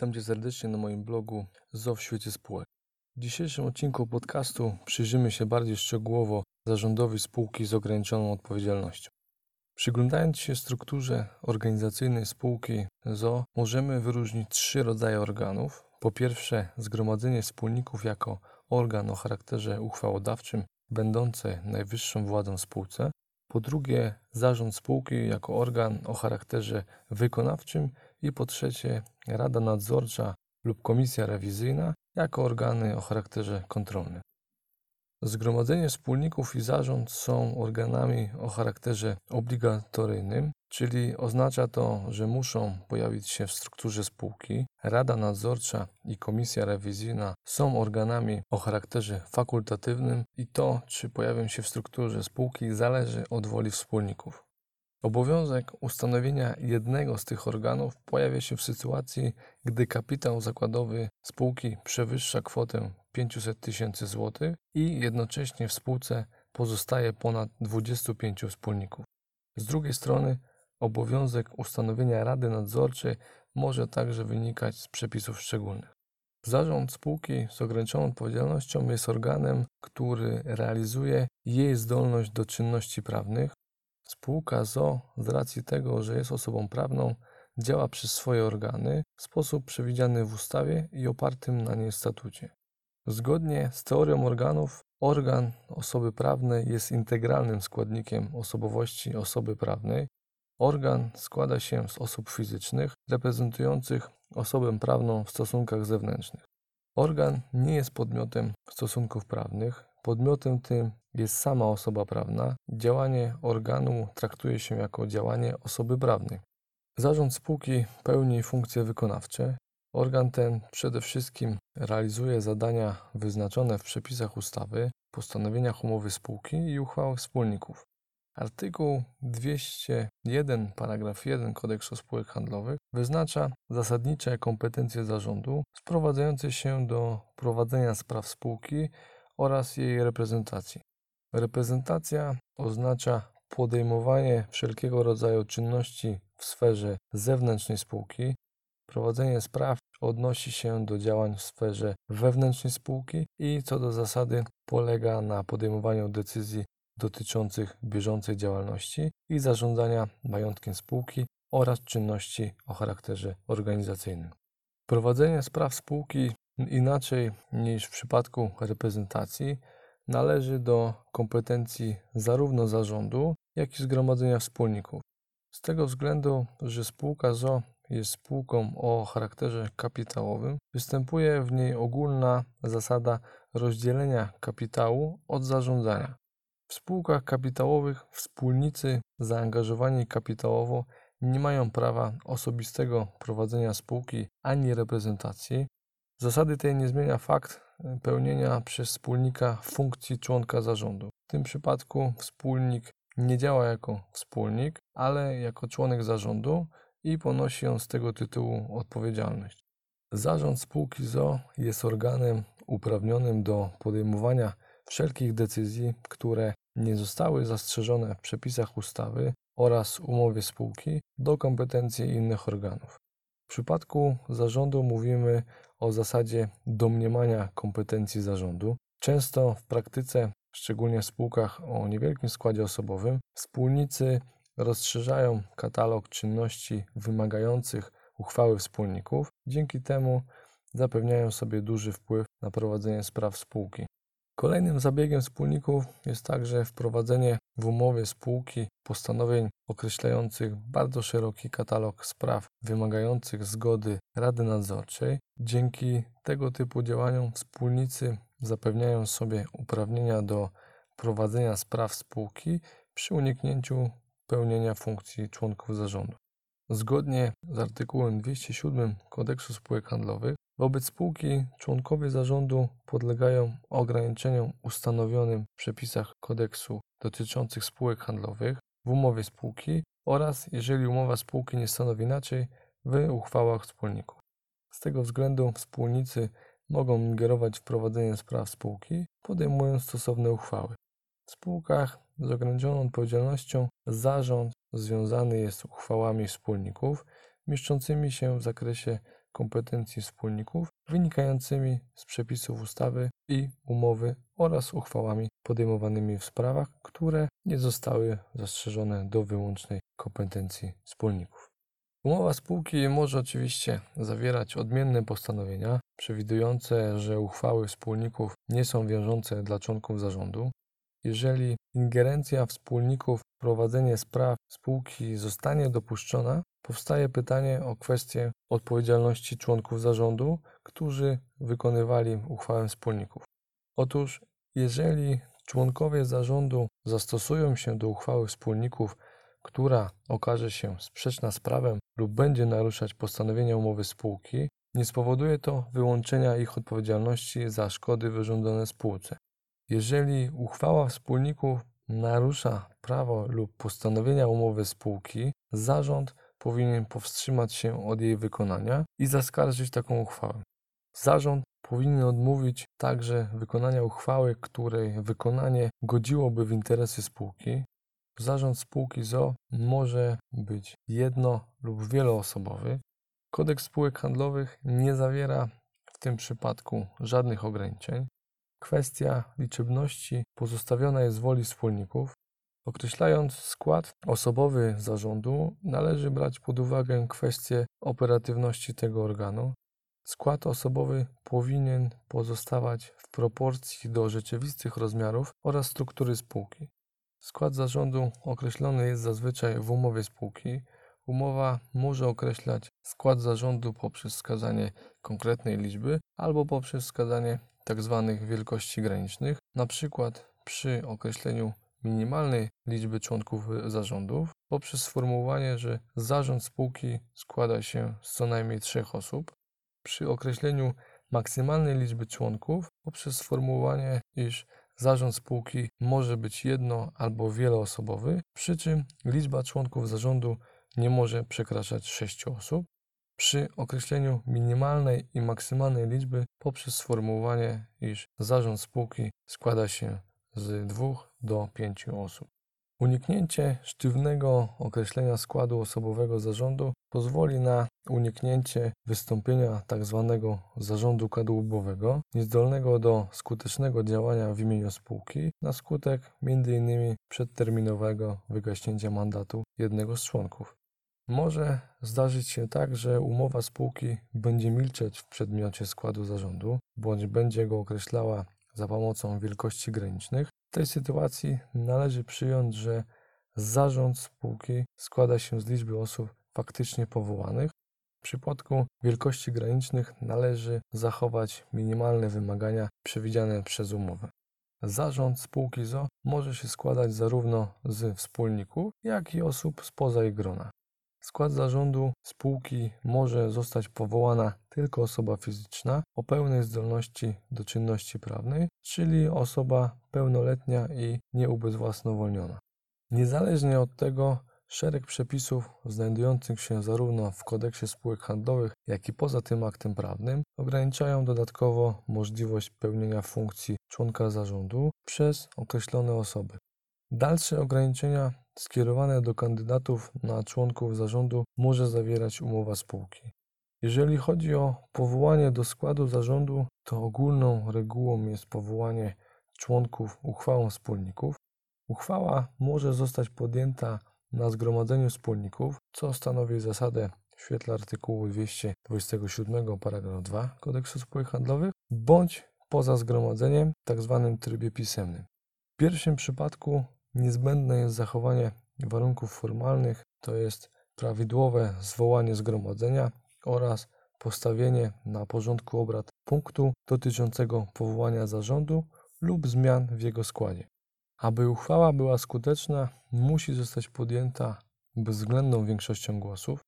Witam Cię serdecznie na moim blogu ZO w świecie spółek. W dzisiejszym odcinku podcastu przyjrzymy się bardziej szczegółowo zarządowi spółki z ograniczoną odpowiedzialnością. Przyglądając się strukturze organizacyjnej spółki ZO, możemy wyróżnić trzy rodzaje organów. Po pierwsze, zgromadzenie wspólników jako organ o charakterze uchwałodawczym, będący najwyższą władzą spółce. Po drugie, zarząd spółki jako organ o charakterze wykonawczym i po trzecie Rada Nadzorcza lub Komisja Rewizyjna jako organy o charakterze kontrolnym. Zgromadzenie wspólników i zarząd są organami o charakterze obligatoryjnym, czyli oznacza to, że muszą pojawić się w strukturze spółki. Rada Nadzorcza i Komisja Rewizyjna są organami o charakterze fakultatywnym i to, czy pojawią się w strukturze spółki, zależy od woli wspólników. Obowiązek ustanowienia jednego z tych organów pojawia się w sytuacji, gdy kapitał zakładowy spółki przewyższa kwotę 500 tysięcy złotych i jednocześnie w spółce pozostaje ponad 25 wspólników. Z drugiej strony, obowiązek ustanowienia rady nadzorczej może także wynikać z przepisów szczególnych. Zarząd spółki z ograniczoną odpowiedzialnością jest organem, który realizuje jej zdolność do czynności prawnych Spółka ZO z racji tego, że jest osobą prawną, działa przez swoje organy w sposób przewidziany w ustawie i opartym na niej statucie. Zgodnie z teorią organów, organ osoby prawnej jest integralnym składnikiem osobowości osoby prawnej. Organ składa się z osób fizycznych reprezentujących osobę prawną w stosunkach zewnętrznych. Organ nie jest podmiotem stosunków prawnych, Podmiotem tym jest sama osoba prawna. Działanie organu traktuje się jako działanie osoby prawnej. Zarząd spółki pełni funkcje wykonawcze. Organ ten przede wszystkim realizuje zadania wyznaczone w przepisach ustawy, postanowieniach umowy spółki i uchwałach wspólników. Artykuł 201 paragraf 1 Kodeksu spółek handlowych wyznacza zasadnicze kompetencje zarządu sprowadzające się do prowadzenia spraw spółki oraz jej reprezentacji. Reprezentacja oznacza podejmowanie wszelkiego rodzaju czynności w sferze zewnętrznej spółki. Prowadzenie spraw odnosi się do działań w sferze wewnętrznej spółki i co do zasady polega na podejmowaniu decyzji dotyczących bieżącej działalności i zarządzania majątkiem spółki oraz czynności o charakterze organizacyjnym. Prowadzenie spraw spółki Inaczej niż w przypadku reprezentacji, należy do kompetencji zarówno zarządu, jak i zgromadzenia wspólników. Z tego względu, że spółka ZO jest spółką o charakterze kapitałowym, występuje w niej ogólna zasada rozdzielenia kapitału od zarządzania. W spółkach kapitałowych wspólnicy zaangażowani kapitałowo nie mają prawa osobistego prowadzenia spółki ani reprezentacji, Zasady tej nie zmienia fakt e, pełnienia przez wspólnika funkcji członka zarządu. W tym przypadku wspólnik nie działa jako wspólnik, ale jako członek zarządu i ponosi on z tego tytułu odpowiedzialność. Zarząd spółki ZO jest organem uprawnionym do podejmowania wszelkich decyzji, które nie zostały zastrzeżone w przepisach ustawy oraz umowie spółki do kompetencji innych organów. W przypadku zarządu mówimy o zasadzie domniemania kompetencji zarządu. Często w praktyce, szczególnie w spółkach o niewielkim składzie osobowym, wspólnicy rozszerzają katalog czynności wymagających uchwały wspólników. Dzięki temu zapewniają sobie duży wpływ na prowadzenie spraw spółki. Kolejnym zabiegiem wspólników jest także wprowadzenie w umowie spółki postanowień określających bardzo szeroki katalog spraw wymagających zgody Rady Nadzorczej. Dzięki tego typu działaniom wspólnicy zapewniają sobie uprawnienia do prowadzenia spraw spółki przy uniknięciu pełnienia funkcji członków zarządu. Zgodnie z artykułem 207 Kodeksu Spółek Handlowych Wobec spółki członkowie zarządu podlegają ograniczeniom ustanowionym w przepisach kodeksu dotyczących spółek handlowych w umowie spółki oraz, jeżeli umowa spółki nie stanowi inaczej, w uchwałach wspólników. Z tego względu wspólnicy mogą ingerować w prowadzenie spraw spółki, podejmując stosowne uchwały. W spółkach z ograniczoną odpowiedzialnością zarząd związany jest uchwałami wspólników mieszczącymi się w zakresie kompetencji wspólników wynikającymi z przepisów ustawy i umowy oraz uchwałami podejmowanymi w sprawach, które nie zostały zastrzeżone do wyłącznej kompetencji wspólników. Umowa spółki może oczywiście zawierać odmienne postanowienia przewidujące, że uchwały wspólników nie są wiążące dla członków zarządu. Jeżeli ingerencja wspólników prowadzenie spraw spółki zostanie dopuszczona, powstaje pytanie o kwestię odpowiedzialności członków zarządu, którzy wykonywali uchwałę wspólników. Otóż, jeżeli członkowie zarządu zastosują się do uchwały wspólników która okaże się sprzeczna z prawem lub będzie naruszać postanowienia umowy spółki, nie spowoduje to wyłączenia ich odpowiedzialności za szkody wyrządzone spółce. Jeżeli uchwała wspólników narusza prawo lub postanowienia umowy spółki, zarząd powinien powstrzymać się od jej wykonania i zaskarżyć taką uchwałę. Zarząd powinien odmówić także wykonania uchwały, której wykonanie godziłoby w interesy spółki, Zarząd spółki ZO może być jedno lub wieloosobowy. Kodeks spółek handlowych nie zawiera w tym przypadku żadnych ograniczeń. Kwestia liczebności pozostawiona jest woli wspólników. Określając skład osobowy zarządu, należy brać pod uwagę kwestię operatywności tego organu. Skład osobowy powinien pozostawać w proporcji do rzeczywistych rozmiarów oraz struktury spółki. Skład zarządu określony jest zazwyczaj w umowie spółki. Umowa może określać skład zarządu poprzez wskazanie konkretnej liczby albo poprzez wskazanie tzw. Tak wielkości granicznych, przykład przy określeniu minimalnej liczby członków zarządów poprzez sformułowanie, że zarząd spółki składa się z co najmniej trzech osób, przy określeniu maksymalnej liczby członków poprzez sformułowanie, iż Zarząd spółki może być jedno albo wieloosobowy, przy czym liczba członków zarządu nie może przekraczać 6 osób. Przy określeniu minimalnej i maksymalnej liczby poprzez sformułowanie, iż zarząd spółki składa się z 2 do 5 osób. Uniknięcie sztywnego określenia składu osobowego zarządu pozwoli na uniknięcie wystąpienia tzw. Tak zarządu kadłubowego, niezdolnego do skutecznego działania w imieniu spółki na skutek m.in. przedterminowego wygaśnięcia mandatu jednego z członków. Może zdarzyć się tak, że umowa spółki będzie milczeć w przedmiocie składu zarządu, bądź będzie go określała za pomocą wielkości granicznych, w tej sytuacji należy przyjąć, że zarząd spółki składa się z liczby osób faktycznie powołanych. W przypadku wielkości granicznych należy zachować minimalne wymagania przewidziane przez umowę. Zarząd spółki ZO może się składać zarówno z wspólników, jak i osób spoza jej grona skład zarządu spółki może zostać powołana tylko osoba fizyczna o pełnej zdolności do czynności prawnej, czyli osoba pełnoletnia i nieubezwłasnowolniona. Niezależnie od tego, szereg przepisów znajdujących się zarówno w kodeksie spółek handlowych, jak i poza tym aktem prawnym ograniczają dodatkowo możliwość pełnienia funkcji członka zarządu przez określone osoby. Dalsze ograniczenia skierowane do kandydatów na członków zarządu może zawierać umowa spółki. Jeżeli chodzi o powołanie do składu zarządu, to ogólną regułą jest powołanie członków uchwałą wspólników. Uchwała może zostać podjęta na zgromadzeniu wspólników, co stanowi zasadę w świetle artykułu 227 paragraf 2 Kodeksu Spółek Handlowych, bądź poza zgromadzeniem w tzw. Tak trybie pisemnym. W pierwszym przypadku Niezbędne jest zachowanie warunków formalnych, to jest prawidłowe zwołanie zgromadzenia oraz postawienie na porządku obrad punktu dotyczącego powołania zarządu lub zmian w jego składzie. Aby uchwała była skuteczna, musi zostać podjęta bezwzględną większością głosów.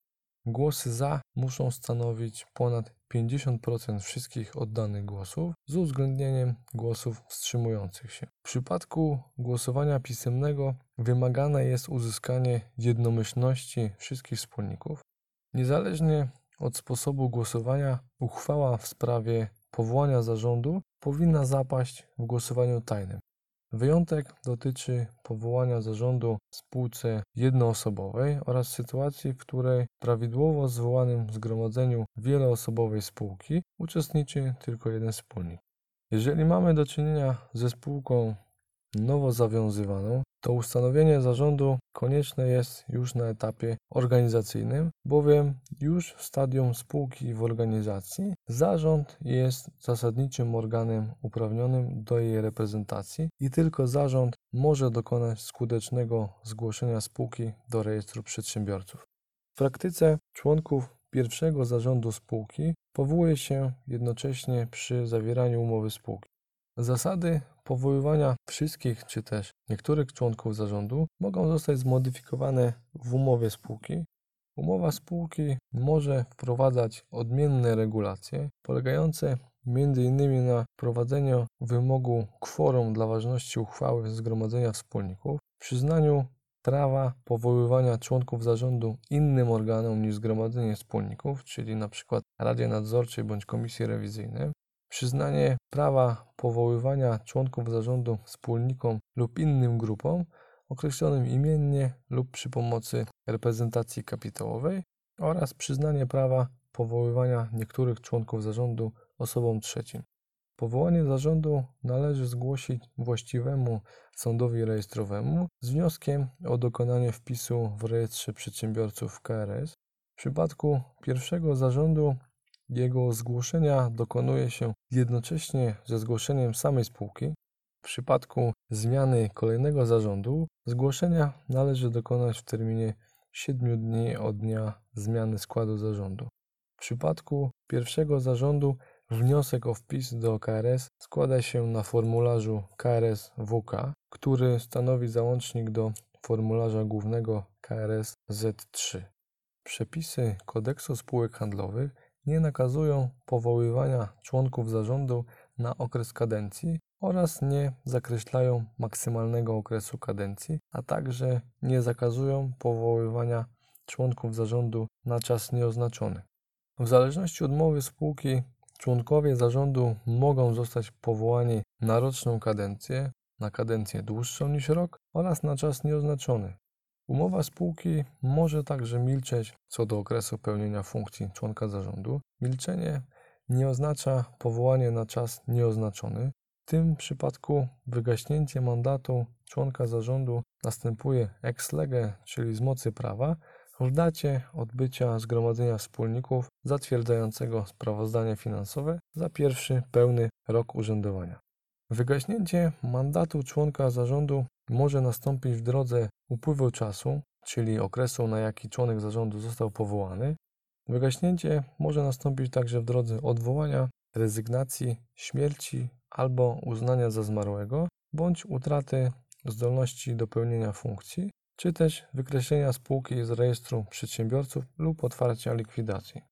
Głosy za muszą stanowić ponad 50% wszystkich oddanych głosów z uwzględnieniem głosów wstrzymujących się. W przypadku głosowania pisemnego wymagane jest uzyskanie jednomyślności wszystkich wspólników. Niezależnie od sposobu głosowania, uchwała w sprawie powołania zarządu powinna zapaść w głosowaniu tajnym. Wyjątek dotyczy powołania zarządu w spółce jednoosobowej oraz sytuacji, w której w prawidłowo zwołanym zgromadzeniu wieloosobowej spółki uczestniczy tylko jeden wspólnik. Jeżeli mamy do czynienia ze spółką nowo zawiązywaną, to ustanowienie zarządu konieczne jest już na etapie organizacyjnym, bowiem już w stadium spółki w organizacji zarząd jest zasadniczym organem uprawnionym do jej reprezentacji i tylko zarząd może dokonać skutecznego zgłoszenia spółki do rejestru przedsiębiorców. W praktyce członków pierwszego zarządu spółki powołuje się jednocześnie przy zawieraniu umowy spółki. Zasady powoływania wszystkich czy też niektórych członków zarządu mogą zostać zmodyfikowane w umowie spółki. Umowa spółki może wprowadzać odmienne regulacje polegające m.in. na wprowadzeniu wymogu kworum dla ważności uchwały zgromadzenia wspólników, przyznaniu prawa powoływania członków zarządu innym organom niż zgromadzenie wspólników, czyli np. Radzie Nadzorczej bądź Komisji Rewizyjnej, przyznanie prawa powoływania członków zarządu wspólnikom lub innym grupom określonym imiennie lub przy pomocy reprezentacji kapitałowej oraz przyznanie prawa powoływania niektórych członków zarządu osobom trzecim. Powołanie zarządu należy zgłosić właściwemu sądowi rejestrowemu z wnioskiem o dokonanie wpisu w rejestrze przedsiębiorców KRS. W przypadku pierwszego zarządu jego zgłoszenia dokonuje się jednocześnie ze zgłoszeniem samej spółki. W przypadku zmiany kolejnego zarządu zgłoszenia należy dokonać w terminie 7 dni od dnia zmiany składu zarządu. W przypadku pierwszego zarządu wniosek o wpis do KRS składa się na formularzu KRS WK, który stanowi załącznik do formularza głównego KRS Z3. Przepisy kodeksu spółek handlowych nie nakazują powoływania członków zarządu na okres kadencji oraz nie zakreślają maksymalnego okresu kadencji, a także nie zakazują powoływania członków zarządu na czas nieoznaczony. W zależności od mowy spółki, członkowie zarządu mogą zostać powołani na roczną kadencję, na kadencję dłuższą niż rok oraz na czas nieoznaczony. Umowa spółki może także milczeć co do okresu pełnienia funkcji członka zarządu. Milczenie nie oznacza powołanie na czas nieoznaczony. W tym przypadku wygaśnięcie mandatu członka zarządu następuje ex lege, czyli z mocy prawa, w dacie odbycia zgromadzenia wspólników zatwierdzającego sprawozdanie finansowe za pierwszy pełny rok urzędowania. Wygaśnięcie mandatu członka zarządu może nastąpić w drodze upływu czasu, czyli okresu, na jaki członek zarządu został powołany. Wygaśnięcie może nastąpić także w drodze odwołania, rezygnacji, śmierci albo uznania za zmarłego, bądź utraty zdolności do pełnienia funkcji, czy też wykreślenia spółki z rejestru przedsiębiorców lub otwarcia likwidacji.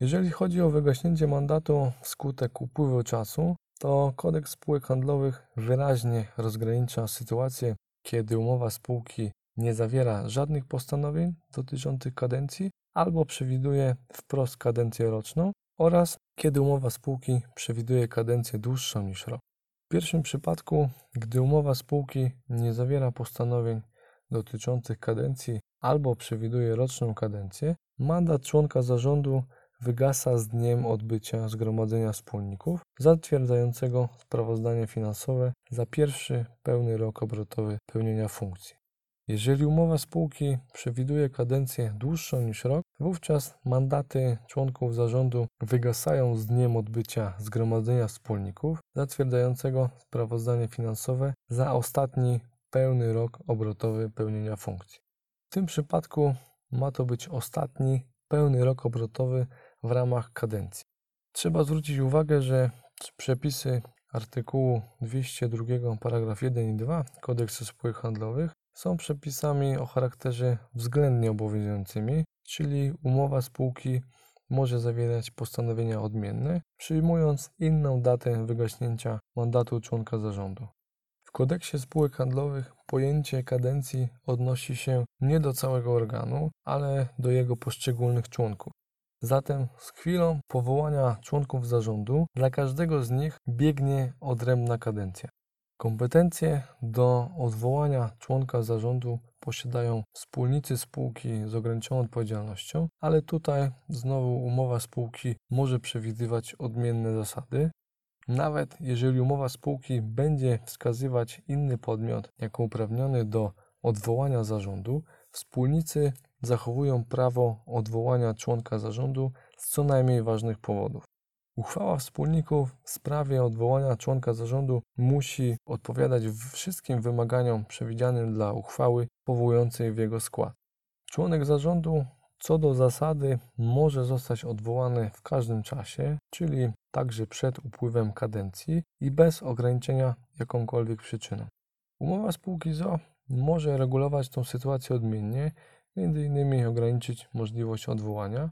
Jeżeli chodzi o wygaśnięcie mandatu wskutek upływu czasu, to kodeks spółek handlowych wyraźnie rozgranicza sytuację, kiedy umowa spółki nie zawiera żadnych postanowień dotyczących kadencji albo przewiduje wprost kadencję roczną oraz kiedy umowa spółki przewiduje kadencję dłuższą niż rok. W pierwszym przypadku, gdy umowa spółki nie zawiera postanowień dotyczących kadencji albo przewiduje roczną kadencję, mandat członka zarządu wygasa z dniem odbycia zgromadzenia wspólników zatwierdzającego sprawozdanie finansowe za pierwszy pełny rok obrotowy pełnienia funkcji. Jeżeli umowa spółki przewiduje kadencję dłuższą niż rok, wówczas mandaty członków zarządu wygasają z dniem odbycia zgromadzenia wspólników zatwierdzającego sprawozdanie finansowe za ostatni pełny rok obrotowy pełnienia funkcji. W tym przypadku ma to być ostatni pełny rok obrotowy w ramach kadencji. Trzeba zwrócić uwagę, że przepisy artykułu 202 paragraf 1 i 2 Kodeksu spółek handlowych są przepisami o charakterze względnie obowiązującymi, czyli umowa spółki może zawierać postanowienia odmienne, przyjmując inną datę wygaśnięcia mandatu członka zarządu. W kodeksie spółek handlowych pojęcie kadencji odnosi się nie do całego organu, ale do jego poszczególnych członków. Zatem z chwilą powołania członków zarządu dla każdego z nich biegnie odrębna kadencja. Kompetencje do odwołania członka zarządu posiadają wspólnicy spółki z ograniczoną odpowiedzialnością, ale tutaj znowu umowa spółki może przewidywać odmienne zasady. Nawet jeżeli umowa spółki będzie wskazywać inny podmiot jako uprawniony do odwołania zarządu, wspólnicy zachowują prawo odwołania członka zarządu z co najmniej ważnych powodów. Uchwała wspólników w sprawie odwołania członka zarządu musi odpowiadać wszystkim wymaganiom przewidzianym dla uchwały powołującej w jego skład. Członek zarządu co do zasady może zostać odwołany w każdym czasie, czyli także przed upływem kadencji i bez ograniczenia jakąkolwiek przyczyną. Umowa spółki ZO może regulować tę sytuację odmiennie, m.in. ograniczyć możliwość odwołania,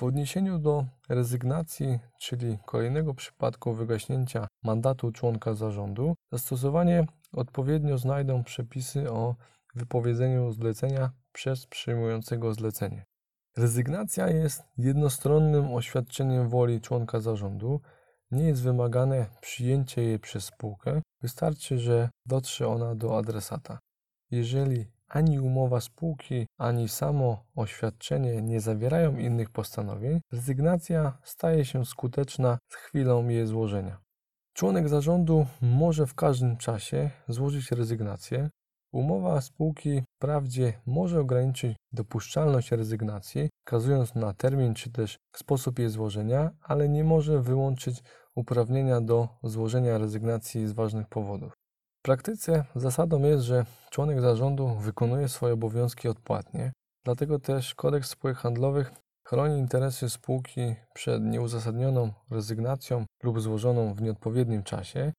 w odniesieniu do rezygnacji, czyli kolejnego przypadku wygaśnięcia mandatu członka zarządu, zastosowanie odpowiednio znajdą przepisy o wypowiedzeniu zlecenia przez przyjmującego zlecenie. Rezygnacja jest jednostronnym oświadczeniem woli członka zarządu. Nie jest wymagane przyjęcie jej przez spółkę, wystarczy, że dotrze ona do adresata. Jeżeli ani umowa spółki, ani samo oświadczenie nie zawierają innych postanowień, rezygnacja staje się skuteczna z chwilą jej złożenia. Członek zarządu może w każdym czasie złożyć rezygnację. Umowa spółki wprawdzie może ograniczyć dopuszczalność rezygnacji, wskazując na termin czy też sposób jej złożenia, ale nie może wyłączyć uprawnienia do złożenia rezygnacji z ważnych powodów praktyce zasadą jest, że członek zarządu wykonuje swoje obowiązki odpłatnie, dlatego też kodeks spółek handlowych chroni interesy spółki przed nieuzasadnioną rezygnacją lub złożoną w nieodpowiednim czasie.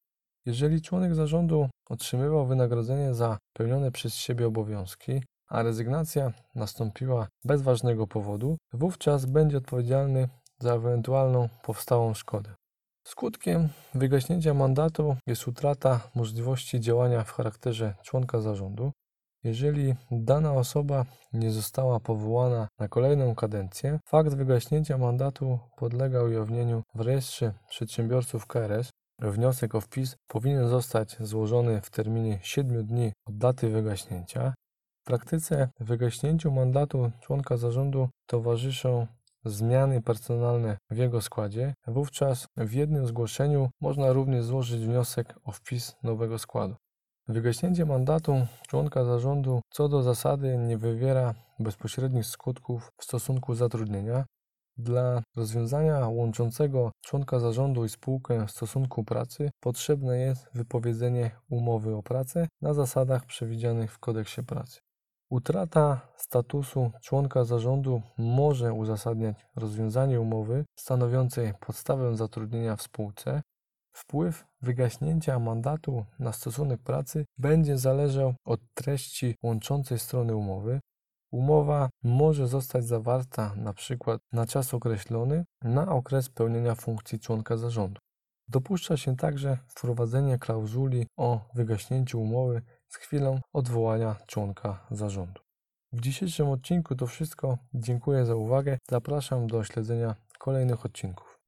Jeżeli członek zarządu otrzymywał wynagrodzenie za pełnione przez siebie obowiązki, a rezygnacja nastąpiła bez ważnego powodu, wówczas będzie odpowiedzialny za ewentualną powstałą szkodę. Skutkiem wygaśnięcia mandatu jest utrata możliwości działania w charakterze członka zarządu. Jeżeli dana osoba nie została powołana na kolejną kadencję, fakt wygaśnięcia mandatu podlega ujawnieniu w rejestrze przedsiębiorców KRS. Wniosek o wpis powinien zostać złożony w terminie 7 dni od daty wygaśnięcia. W praktyce wygaśnięciu mandatu członka zarządu towarzyszą zmiany personalne w jego składzie, wówczas w jednym zgłoszeniu można również złożyć wniosek o wpis nowego składu. Wygaśnięcie mandatu członka zarządu co do zasady nie wywiera bezpośrednich skutków w stosunku zatrudnienia. Dla rozwiązania łączącego członka zarządu i spółkę w stosunku pracy potrzebne jest wypowiedzenie umowy o pracę na zasadach przewidzianych w kodeksie pracy. Utrata statusu członka zarządu może uzasadniać rozwiązanie umowy stanowiącej podstawę zatrudnienia w spółce. Wpływ wygaśnięcia mandatu na stosunek pracy będzie zależał od treści łączącej strony umowy. Umowa może zostać zawarta na przykład na czas określony na okres pełnienia funkcji członka zarządu. Dopuszcza się także wprowadzenie klauzuli o wygaśnięciu umowy z chwilą odwołania członka zarządu. W dzisiejszym odcinku to wszystko. Dziękuję za uwagę. Zapraszam do śledzenia kolejnych odcinków.